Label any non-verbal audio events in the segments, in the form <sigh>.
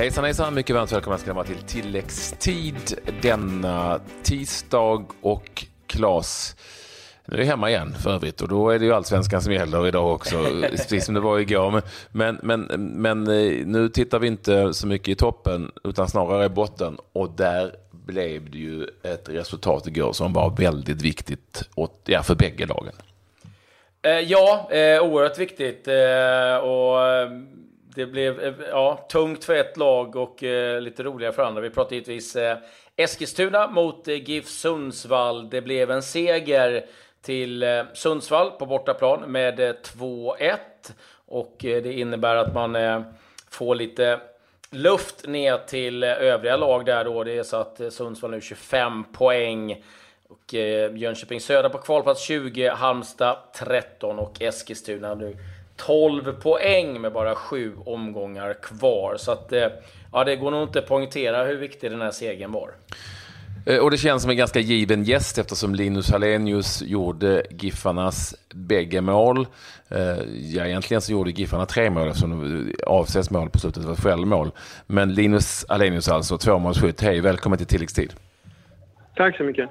Hejsan hejsan, mycket varmt välkomna ska vara till tilläggstid denna tisdag och Klas nu är det hemma igen för övrigt och då är det ju allsvenskan som gäller idag också, <laughs> precis som det var igår. Men, men, men eh, nu tittar vi inte så mycket i toppen utan snarare i botten och där blev det ju ett resultat igår som var väldigt viktigt åt, ja, för bägge lagen. Eh, ja, eh, oerhört viktigt. Och det blev eh, ja, tungt för ett lag och eh, lite roligare för andra. Vi pratade givetvis eh, Eskilstuna mot eh, GIF Sundsvall. Det blev en seger till Sundsvall på bortaplan med 2-1. Och det innebär att man får lite luft ner till övriga lag där då. Det är så att Sundsvall nu 25 poäng. Och eh, Jönköping Södra på kvalplats 20, Halmstad 13 och Eskilstuna nu 12 poäng med bara sju omgångar kvar. Så att, eh, ja, det går nog inte att poängtera hur viktig den här segern var. Eh, och det känns som en ganska given gäst eftersom Linus Hallenius gjorde Giffarnas bägge mål. Eh, ja, egentligen så gjorde Giffarna tre mål eftersom avses mål på slutet var självmål. Men Linus Hallenius alltså, tvåmålsskytt. Hej, välkommen till tilläggstid. Tack så mycket.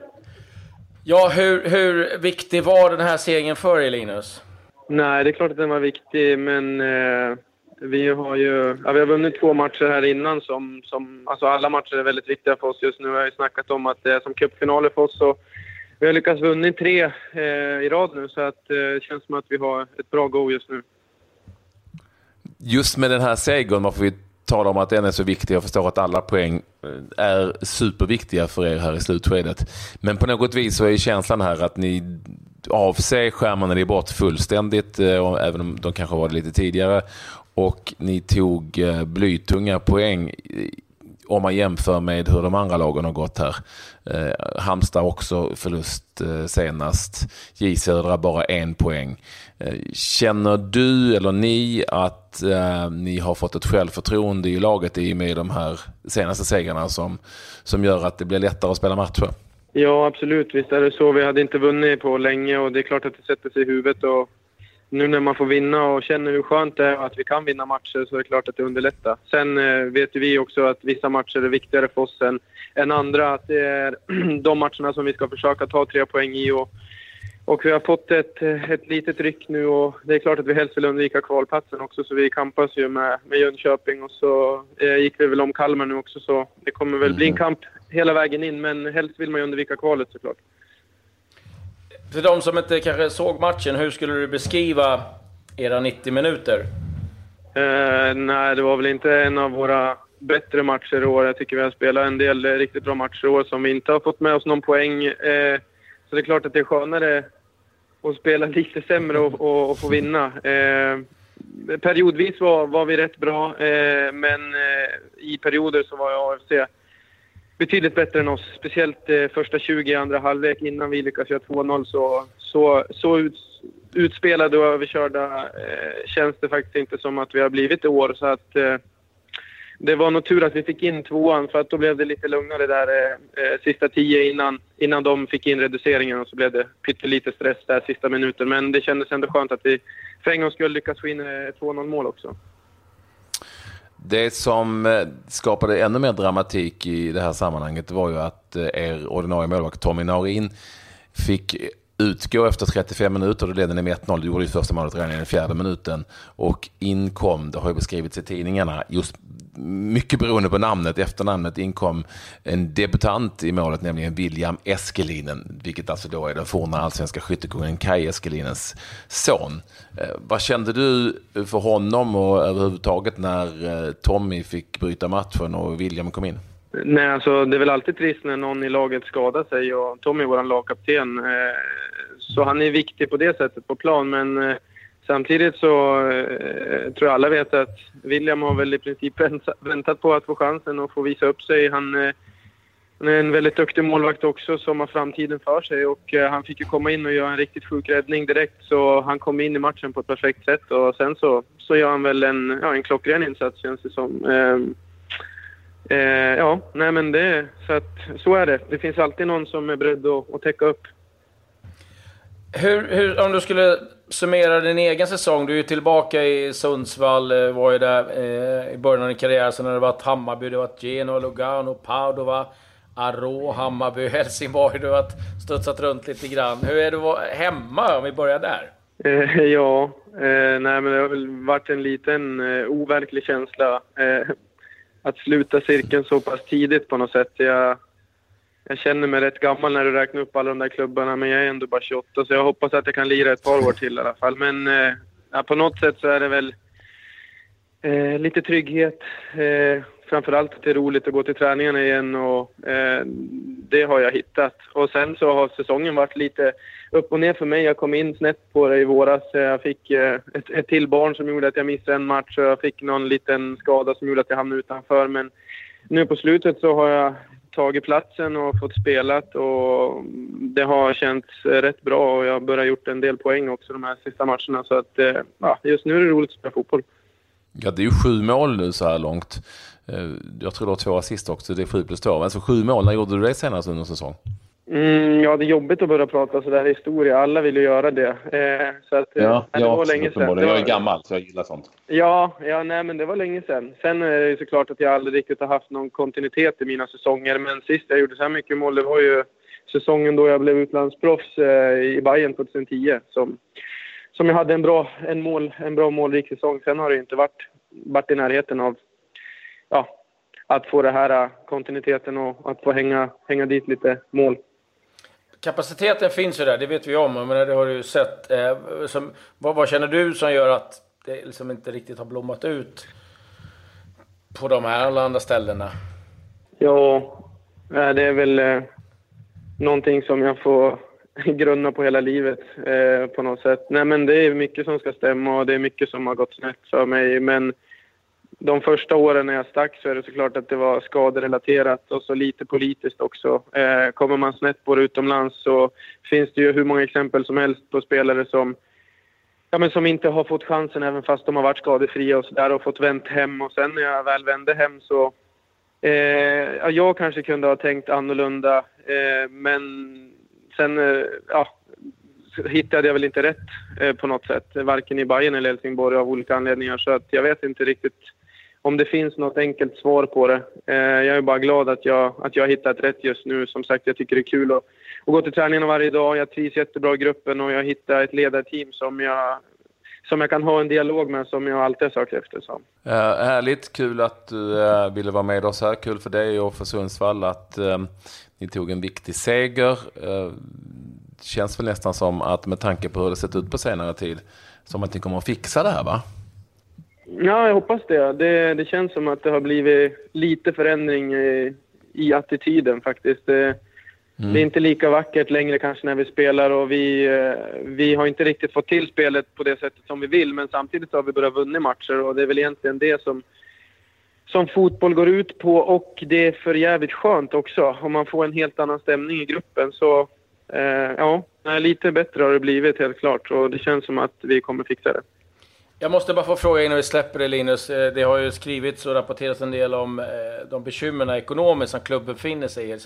Ja, hur, hur viktig var den här segern för er, Linus? Nej, det är klart att den var viktig, men eh, vi har ju ja, vi har vunnit två matcher här innan som, som... Alltså alla matcher är väldigt viktiga för oss just nu. Vi har ju snackat om att det är som cupfinaler för oss. Och vi har lyckats vunnit tre eh, i rad nu, så att, eh, det känns som att vi har ett bra go just nu. Just med den här segern, varför vi talar om att den är så viktig. Jag förstår att alla poäng eh, är superviktiga för er här i slutskedet. Men på något vis så är känslan här att ni av sig Skärmarna är bort fullständigt, eh, även om de kanske var det lite tidigare. Och ni tog eh, blytunga poäng eh, om man jämför med hur de andra lagen har gått här. Eh, Halmstad också förlust eh, senast. J Södra bara en poäng. Eh, känner du eller ni att eh, ni har fått ett självförtroende i laget i och med de här senaste segrarna som, som gör att det blir lättare att spela matcher? Ja, absolut. Visst är det så. Vi hade inte vunnit på länge och det är klart att det sätter sig i huvudet. Och nu när man får vinna och känner hur skönt det är att vi kan vinna matcher så är det klart att det underlättar. Sen eh, vet vi också att vissa matcher är viktigare för oss än, än andra. Att det är <clears throat> de matcherna som vi ska försöka ta tre poäng i. Och, och vi har fått ett, ett litet ryck nu och det är klart att vi helst vill undvika kvalplatsen också så vi kampas ju med, med Jönköping och så eh, gick vi väl om Kalmar nu också så det kommer väl bli en mm. kamp hela vägen in men helst vill man ju undvika kvalet såklart. För de som inte kanske såg matchen, hur skulle du beskriva era 90 minuter? Eh, nej, det var väl inte en av våra bättre matcher i år. Jag tycker vi har spelat en del riktigt bra matcher i år som vi inte har fått med oss någon poäng. Eh, så det är klart att det är skönare att spela <laughs> lite sämre och, och, och få vinna. Eh, periodvis var, var vi rätt bra, eh, men eh, i perioder så var AFC betydligt bättre än oss. Speciellt eh, första 20 i andra halvlek innan vi lyckas göra 2-0 så, så, så ut, utspelade och överkörda eh, känns det faktiskt inte som att vi har blivit i år. Så att, eh, det var nog tur att vi fick in tvåan för att då blev det lite lugnare där eh, eh sista tio innan, innan de fick in reduceringen och så blev det pyttelite stress där sista minuten. Men det kändes ändå skönt att vi för en gångs skull lyckas få in eh, 2-0 mål också. Det som eh, skapade ännu mer dramatik i det här sammanhanget var ju att er ordinarie målvakt Tommy Naurin fick utgå efter 35 minuter. Då ledde ni med 1-0. Du gjorde ju första målet redan i den fjärde minuten. Och inkom, det har ju beskrivits i tidningarna, just mycket beroende på namnet, efternamnet, inkom en debutant i målet, nämligen William Eskelinen, vilket alltså då är den forna allsvenska skyttekungen Kai Eskelinens son. Eh, vad kände du för honom och överhuvudtaget när eh, Tommy fick bryta matchen och William kom in? Nej, alltså det är väl alltid trist när någon i laget skadar sig och Tommy vår lagkapten. Eh, så han är viktig på det sättet på plan, men eh, Samtidigt så eh, tror jag alla vet att William har väl i princip väntat på att få chansen och få visa upp sig. Han, eh, han är en väldigt duktig målvakt också som har framtiden för sig och eh, han fick ju komma in och göra en riktigt sjuk räddning direkt så han kom in i matchen på ett perfekt sätt och sen så, så gör han väl en, ja, en klockren insats känns det som. Eh, eh, ja, nej men det, så att så är det. Det finns alltid någon som är beredd att, att täcka upp. Hur, hur, om du skulle summera din egen säsong. Du är ju tillbaka i Sundsvall, eh, var ju där eh, i början av din karriär. Sen har det varit Hammarby, det har varit Genoa, Lugano, Padova, Arå, Hammarby, <laughs> Helsingborg. Du har varit studsat runt lite grann. Hur är det hemma, om vi börjar där? Eh, <laughs> ja, eh, nej men det har väl varit en liten eh, overklig känsla. Eh, att sluta cirkeln så pass tidigt på något sätt. Jag, jag känner mig rätt gammal när du räknar upp alla de där klubbarna, men jag är ändå bara 28 så jag hoppas att jag kan lira ett par år till i alla fall. Men eh, ja, på något sätt så är det väl eh, lite trygghet. Eh, framförallt att det är roligt att gå till träningarna igen och eh, det har jag hittat. Och sen så har säsongen varit lite upp och ner för mig. Jag kom in snett på det i våras. Jag fick eh, ett, ett till barn som gjorde att jag missade en match och jag fick någon liten skada som gjorde att jag hamnade utanför. Men nu på slutet så har jag tagit platsen och fått spelat och det har känts rätt bra och jag har börjat gjort en del poäng också de här sista matcherna. Så att, eh, ja, just nu är det roligt att spela fotboll. Ja, det är ju sju mål nu så här långt. Eh, jag tror du har två assist också, det är sju plus två. Alltså sju mål, när gjorde du det senast under säsong? Mm, ja, det är jobbigt att börja prata sådär historia. Alla vill ju göra det. Eh, så att, ja, eh, det var länge sedan. Var... Jag är gammal, så jag gillar sånt. Ja, ja nej, men det var länge sedan. Sen är det såklart att jag aldrig riktigt har haft någon kontinuitet i mina säsonger. Men sist jag gjorde så här mycket mål, det var ju säsongen då jag blev utlandsproffs eh, i Bayern 2010. Som, som jag hade en bra, en mål, en bra målrik säsong. Sen har det inte varit, varit i närheten av ja, att få det här eh, kontinuiteten och att få hänga, hänga dit lite mål. Kapaciteten finns ju där, det vet vi om. Men det har du ju sett. Eh, som, vad, vad, känner du som gör att det liksom inte riktigt har blommat ut på de här alla andra ställena? Ja, eh, det är väl eh, någonting som jag får <laughs> grunna på hela livet eh, på något sätt. Nej, men det är mycket som ska stämma och det är mycket som har gått snett för mig. Men de första åren när jag stack så är det såklart att det var skaderelaterat och så lite politiskt också. Eh, kommer man snett på det utomlands så finns det ju hur många exempel som helst på spelare som, ja, men som inte har fått chansen även fast de har varit skadefria och sådär och fått vänt hem. Och sen när jag väl vände hem så... Eh, ja, jag kanske kunde ha tänkt annorlunda eh, men sen eh, ja, hittade jag väl inte rätt eh, på något sätt. Varken i Bayern eller Helsingborg av olika anledningar. Så att jag vet inte riktigt om det finns något enkelt svar på det. Eh, jag är bara glad att jag, att jag har hittat rätt just nu. Som sagt, jag tycker det är kul att, att gå till träningarna varje dag. Jag trivs jättebra i gruppen och jag hittar ett ledarteam som jag, som jag kan ha en dialog med som jag alltid har sökt efter. Så. Uh, härligt, kul att du uh, ville vara med oss här. Kul för dig och för Sundsvall att uh, ni tog en viktig seger. Det känns väl nästan som att med tanke på hur det sett ut på senare tid, som att ni kommer att fixa det här va? Ja, jag hoppas det. det. Det känns som att det har blivit lite förändring i, i attityden faktiskt. Det, mm. det, är inte lika vackert längre kanske när vi spelar och vi, eh, vi har inte riktigt fått till spelet på det sättet som vi vill men samtidigt har vi börjat vinna matcher och det är väl egentligen det som, som fotboll går ut på och det är för jävligt skönt också om man får en helt annan stämning i gruppen. Så eh, ja, lite bättre har det blivit helt klart och det känns som att vi kommer fixa det. Jag måste bara få fråga innan vi släpper det Linus. Eh, det har ju skrivits och rapporterats en del om eh, de bekymmerna ekonomiskt som klubben befinner sig i.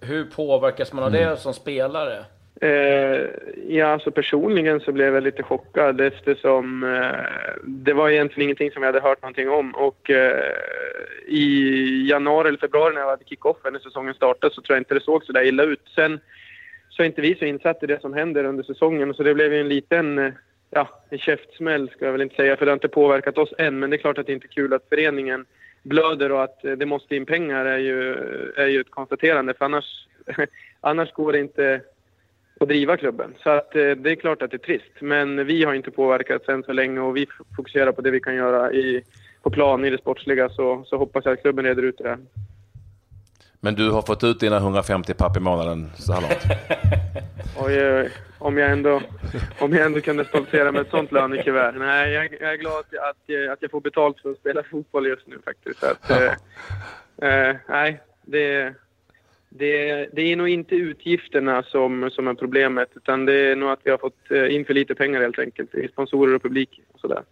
Hur påverkas man av det mm. som spelare? Eh, ja, alltså personligen så blev jag lite chockad eftersom eh, det var egentligen ingenting som jag hade hört någonting om. Och eh, i januari eller februari när jag hade kick-off när säsongen startade så tror jag inte det såg så där illa ut. Sen så är inte vi så insatta i det som händer under säsongen så det blev ju en liten ja, en käftsmäll ska jag väl inte säga, för det har inte påverkat oss än. Men det är klart att det inte är kul att föreningen blöder och att eh, det måste in pengar är ju, är ju ett konstaterande. För annars, <laughs> annars går det inte att driva klubben. Så att eh, det är klart att det är trist. Men vi har inte påverkats än så länge och vi fokuserar på det vi kan göra i, på plan i det sportsliga. Så, så hoppas jag att klubben reder ut det. Men du har fått ut dina 150 papp i månaden så här långt? <laughs> oj, oj, om jag ändå, om jag ändå kunde stoltsera med ett sånt lönekuvert. Nej, jag, jag, är glad att, att, att jag får betalt för att spela fotboll just nu faktiskt. Att, eh, <laughs> eh, nej, det, det, det är nog inte utgifterna som, som är problemet, utan det är nog att vi har fått eh, in för lite pengar helt enkelt i sponsorer och publik och sådär.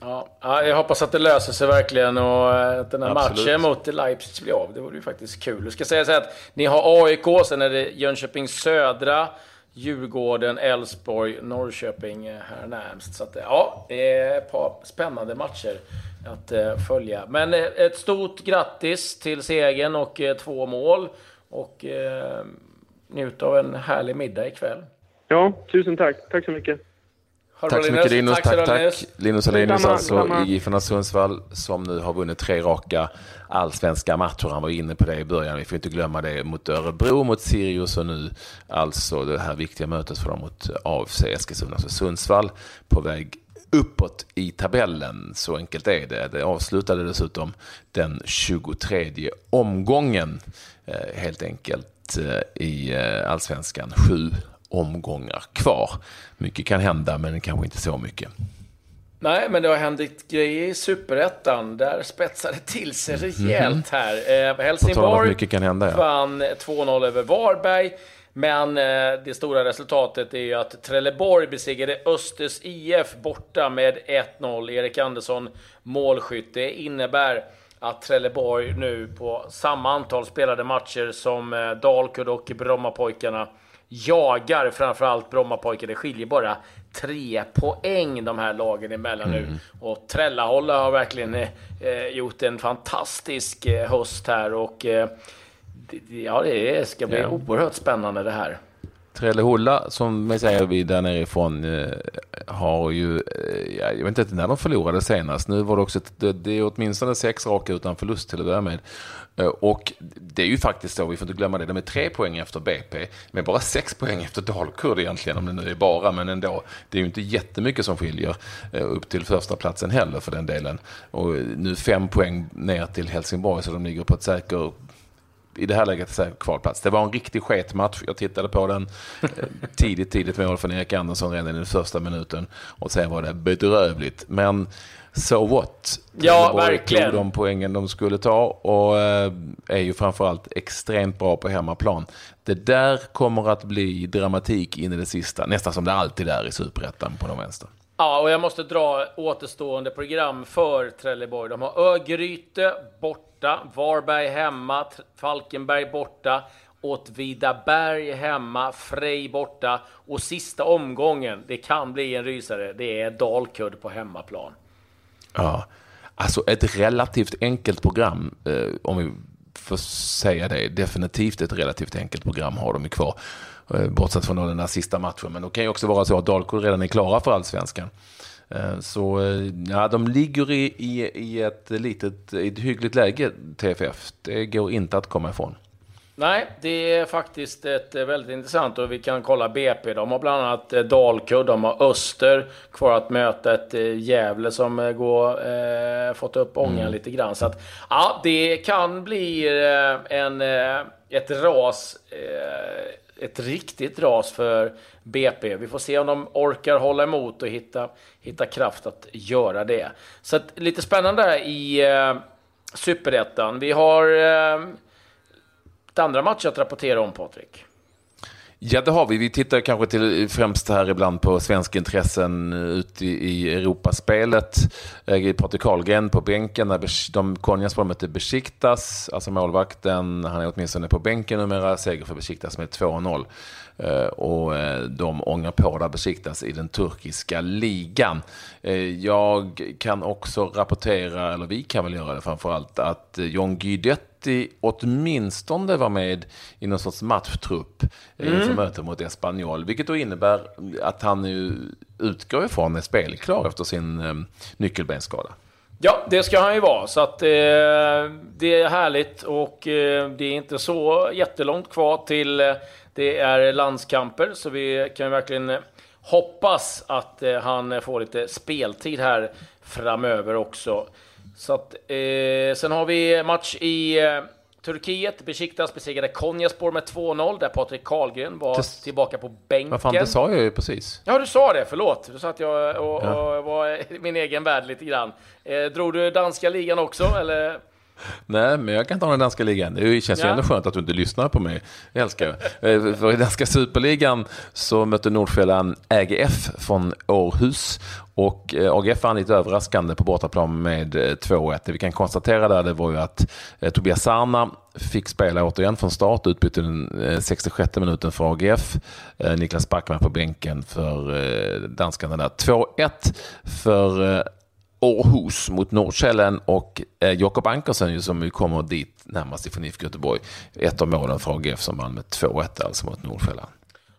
Ja, jag hoppas att det löser sig verkligen och eh, att den här Absolut. matchen mot Leipzig blir av. Det vore ju faktiskt kul. Jag ska säga så här att ni har AIK, sen är det Jönköping Södra, Djurgården, Elfsborg, Norrköping här närmst. Så att, ja, det är ett par spännande matcher att följa. Men ett stort grattis till segern och två mål. Och njut av en härlig middag ikväll. Ja, tusen tack. Tack så mycket. Tack så mycket Linus. Tack, tack. tack. Linus Alenius alltså i GIFarna Sundsvall som nu har vunnit tre raka allsvenska matcher. Han var inne på det i början. Vi får inte glömma det mot Örebro, mot Sirius och nu alltså det här viktiga mötet för dem mot AFC Eskilstuna. Alltså Sundsvall på väg uppåt i tabellen. Så enkelt är det. Det avslutade dessutom den 23 omgången eh, helt enkelt eh, i eh, allsvenskan. Sju omgångar kvar. Mycket kan hända, men kanske inte så mycket. Nej, men det har hänt grejer i Superettan. Där spetsade det till sig rejält mhm. här. Eh, Helsingborg mycket kan hända, ja. vann 2-0 över Varberg. Men eh, det stora resultatet är ju att Trelleborg besegrade Östers IF borta med 1-0. Erik Andersson målskytt. Det innebär att Trelleborg nu på samma antal spelade matcher som eh, Dalkurd och Brommapojkarna jagar framförallt Brommapojkar. Det skiljer bara tre poäng de här lagen emellan mm. nu. Och Trällaholla har verkligen eh, gjort en fantastisk eh, höst här och eh, ja, det ska bli ja. oerhört spännande det här. Trellehulla, som vi säger vi där nerifrån, eh, har ju, eh, jag vet inte när de förlorade senast. Nu var det också, det, det är åtminstone sex raka utan förlust till att börja med. Eh, och det är ju faktiskt så, vi får inte glömma det, de är tre poäng efter BP, men bara sex poäng efter Dalkurd egentligen, om det nu är bara, men ändå. Det är ju inte jättemycket som skiljer upp till första platsen heller för den delen. Och nu fem poäng ner till Helsingborg, så de ligger på ett säkert i det här läget säker kvalplats. Det var en riktig sketmatch. Jag tittade på den eh, tidigt, tidigt mål från Erik Andersson redan i den första minuten. Och sen var det bedrövligt. Men so what? Ja, verkligen. tog de poängen de skulle ta och eh, är ju framförallt extremt bra på hemmaplan. Det där kommer att bli dramatik in i det sista, nästan som det alltid är i superettan på de vänster. Ja, och jag måste dra återstående program för Trelleborg. De har Örgryte borta, Varberg hemma, Falkenberg borta, Åtvidaberg hemma, Frej borta och sista omgången, det kan bli en rysare, det är Dalkurd på hemmaplan. Ja, alltså ett relativt enkelt program, eh, om vi får säga det. Definitivt ett relativt enkelt program har de ju kvar. Eh, bortsett från den där sista matchen. Men det kan ju också vara så att Dalkurd redan är klara för allsvenskan. Eh, så eh, ja, de ligger i, i, i ett litet, i ett hyggligt läge, TFF. Det går inte att komma ifrån. Nej, det är faktiskt ett väldigt intressant och vi kan kolla BP. De har bland annat Dalkurd, de har Öster kvar att möta ett Gävle som går, eh, fått upp ångan mm. lite grann. Så att, ja, det kan bli en, ett ras eh, ett riktigt ras för BP. Vi får se om de orkar hålla emot och hitta, hitta kraft att göra det. Så att, lite spännande i eh, Superettan. Vi har eh, ett andra match att rapportera om, Patrik. Ja, det har vi. Vi tittar kanske till främst här ibland på svenska intressen ute i Europaspelet. Eh, Patrik Karlgren på bänken när de Konjaspor mötte Besiktas, alltså målvakten. Han är åtminstone på bänken numera. Seger för Besiktas med 2-0. Eh, och eh, de ångar på där Besiktas i den turkiska ligan. Eh, jag kan också rapportera, eller vi kan väl göra det framförallt, att John Guidetti City åtminstone var med i någon sorts matchtrupp mm. inför mötet mot Espanyol. Vilket då innebär att han nu utgår ifrån är spelklar efter sin eh, nyckelbensskada. Ja, det ska han ju vara. Så att, eh, det är härligt och eh, det är inte så jättelångt kvar till eh, det är landskamper. Så vi kan verkligen eh, hoppas att eh, han får lite speltid här framöver också. Så att, eh, sen har vi match i eh, Turkiet. Besiktas besegrade Konyaspor med 2-0, där Patrik Karlgren var det... tillbaka på bänken. Vad fan, det sa jag ju precis. Ja, du sa det. Förlåt. Du sa att jag och, ja. och var i min egen värld lite grann. Eh, drog du danska ligan också, eller? Nej, men jag kan ta den danska ligan. Det känns ja. ju ändå skönt att du inte lyssnar på mig. Jag älskar eh, För i danska superligan så mötte Nordsjälland AGF från Århus. Och eh, AGF vann lite överraskande på bortaplan med 2-1. Eh, det vi kan konstatera där det var ju att Tobias Sarna fick spela återigen från start, utbytte den 66 minuten för AGF. Niklas Backman på bänken för danskarna där. 2-1 för Århus mot Norrkällen och eh, Jakob Ankersen som ju kommer dit närmast ifrån IFK Göteborg. Ett av målen för AGF som vann med 2-1 alltså mot Nordsjälland.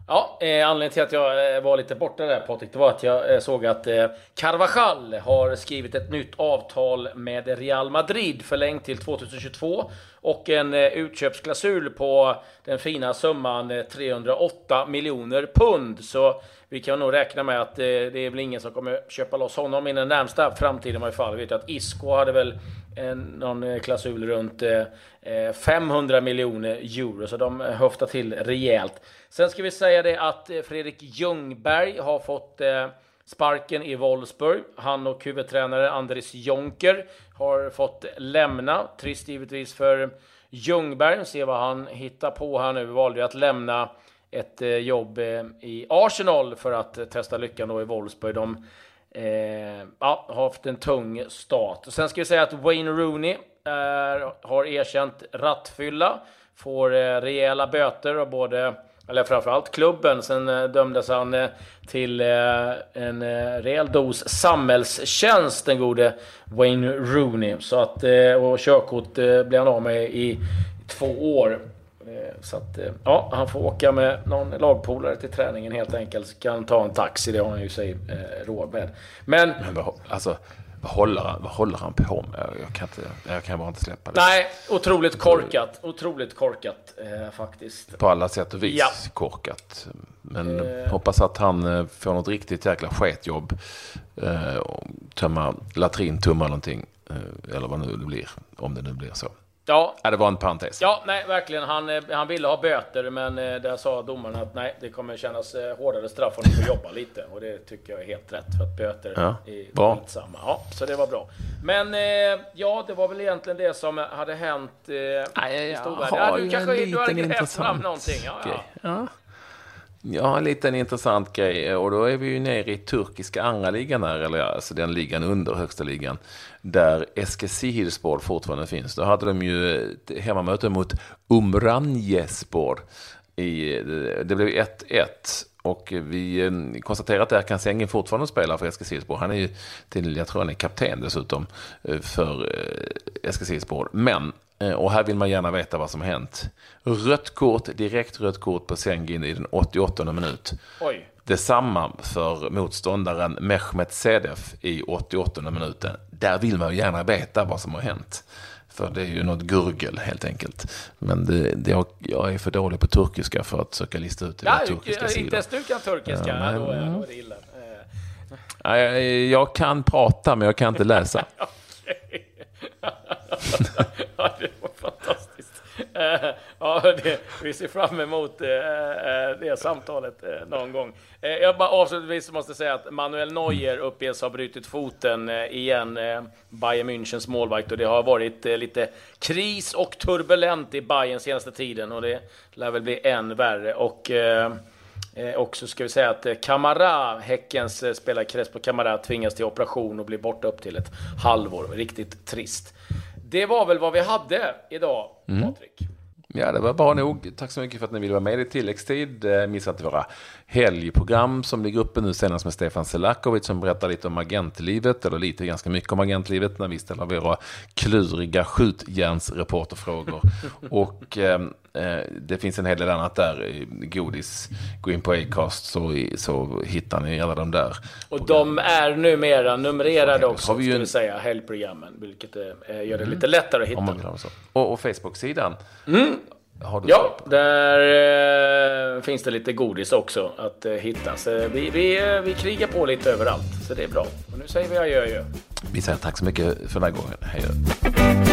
Ja, eh, anledningen till att jag eh, var lite borta där Patrik, det var att jag eh, såg att eh, Carvajal har skrivit ett nytt avtal med Real Madrid förlängt till 2022 och en eh, utköpsklausul på den fina summan eh, 308 miljoner pund. Så vi kan nog räkna med att eh, det är väl ingen som kommer köpa loss honom i den närmsta framtiden i alla fall. Vi vet att Isco hade väl en, någon klausul runt 500 miljoner euro, så de höftar till rejält. Sen ska vi säga det att Fredrik Ljungberg har fått sparken i Wolfsburg. Han och huvudtränare Andres Jonker har fått lämna. Trist givetvis för Ljungberg. Se vad han hittar på här nu. Valde att lämna ett eh, jobb eh, i Arsenal för att testa lyckan då i Wolfsburg. De eh, ja, har haft en tung start. Sen ska vi säga att Wayne Rooney är, har erkänt rattfylla. Får eh, rejäla böter av både eller framförallt klubben. Sen eh, dömdes han eh, till eh, en rejäl dos samhällstjänst, den gode Wayne Rooney. Så att, och körkort blev han av med i två år. Så att, ja, han får åka med någon lagpolare till träningen helt enkelt. så Kan han ta en taxi, det har han ju sig råd med. Men... Men alltså, vad håller, han, vad håller han på med? Jag kan, inte, jag kan bara inte släppa det. Nej, otroligt korkat. Otroligt korkat eh, faktiskt. På alla sätt och vis ja. korkat. Men eh. hoppas att han eh, får något riktigt jäkla sketjobb. Eh, tömma latrintumma någonting. Eh, eller vad nu det blir. Om det nu blir så. Ja. ja, det var en parentes. Ja, nej, verkligen. Han, eh, han ville ha böter, men eh, där sa domaren att nej, det kommer kännas eh, hårdare straff om du får jobba lite. Och det tycker jag är helt rätt, för att böter ja. är bra. samma. Ja, så det var bra. Men ja, det var väl egentligen det som hade hänt eh, nej, i storvärlden. Ja, du kanske du hade grävt fram någonting. Ja, ja ja. En liten intressant grej. Eh, och då är vi ju nere i turkiska andra ligan här, eller alltså den ligan under högsta ligan. Där Eskişehirspor fortfarande finns. Då hade de ju ett hemmamöte mot Umranjespor. I, det blev 1-1. Och vi eh, konstaterar att Erkan Sengin fortfarande spelar för Eskilstuna. Han är ju till, jag tror han är kapten dessutom eh, för eh, Eskilstuna. Men och här vill man gärna veta vad som hänt. Rött kort, direkt rött kort på Sengin i den 88 minut. Oj. Detsamma för motståndaren Mehmet Sedef i 88 minuten. Där vill man ju gärna veta vad som har hänt. För det är ju något gurgel helt enkelt. Men det, det, jag är för dålig på turkiska för att söka lista ut det ja, turkiska sidan. Inte ens du kan turkiska, ja, men, då, är, då är det illa. Jag, jag kan prata men jag kan inte läsa. <laughs> <laughs> ja, det var Eh, ja, det, vi ser fram emot eh, eh, det samtalet någon gång. jag bara avslutningsvis måste säga att Manuel Neuer uppges ha brutit foten igen, Bayern Münchens målvakt. Och det har varit lite kris och turbulent i Bayern senaste tiden och det lär väl bli än värre. Och Eh, så ska vi säga att Kamara, Häckens eh, spelare Crespo Kamara, tvingas till operation och blir borta upp till ett halvår. Riktigt trist. Det var väl vad vi hade idag, mm. Patrik. Ja, det var bra nog. Tack så mycket för att ni ville vara med i tilläggstid. Missa inte våra helgprogram som ligger uppe nu senast med Stefan Selakovic som berättar lite om agentlivet, eller lite ganska mycket om agentlivet när vi ställer våra kluriga skjutjärnsreporterfrågor. <laughs> och eh, det finns en hel del annat där, godis. Gå in på Acast så, så hittar ni alla de där. Och de är numera numrerade också, har vi ju ska vi säga, helgprogrammen, vilket eh, gör det mm. lite lättare att hitta. Och, och Facebook-sidan. Mm ja, där eh, finns det lite godis också att eh, hitta. Så vi, vi, eh, vi krigar på lite överallt, så det är bra. Och nu säger vi adjö. Vi säger tack så mycket för den här gången. Hej då.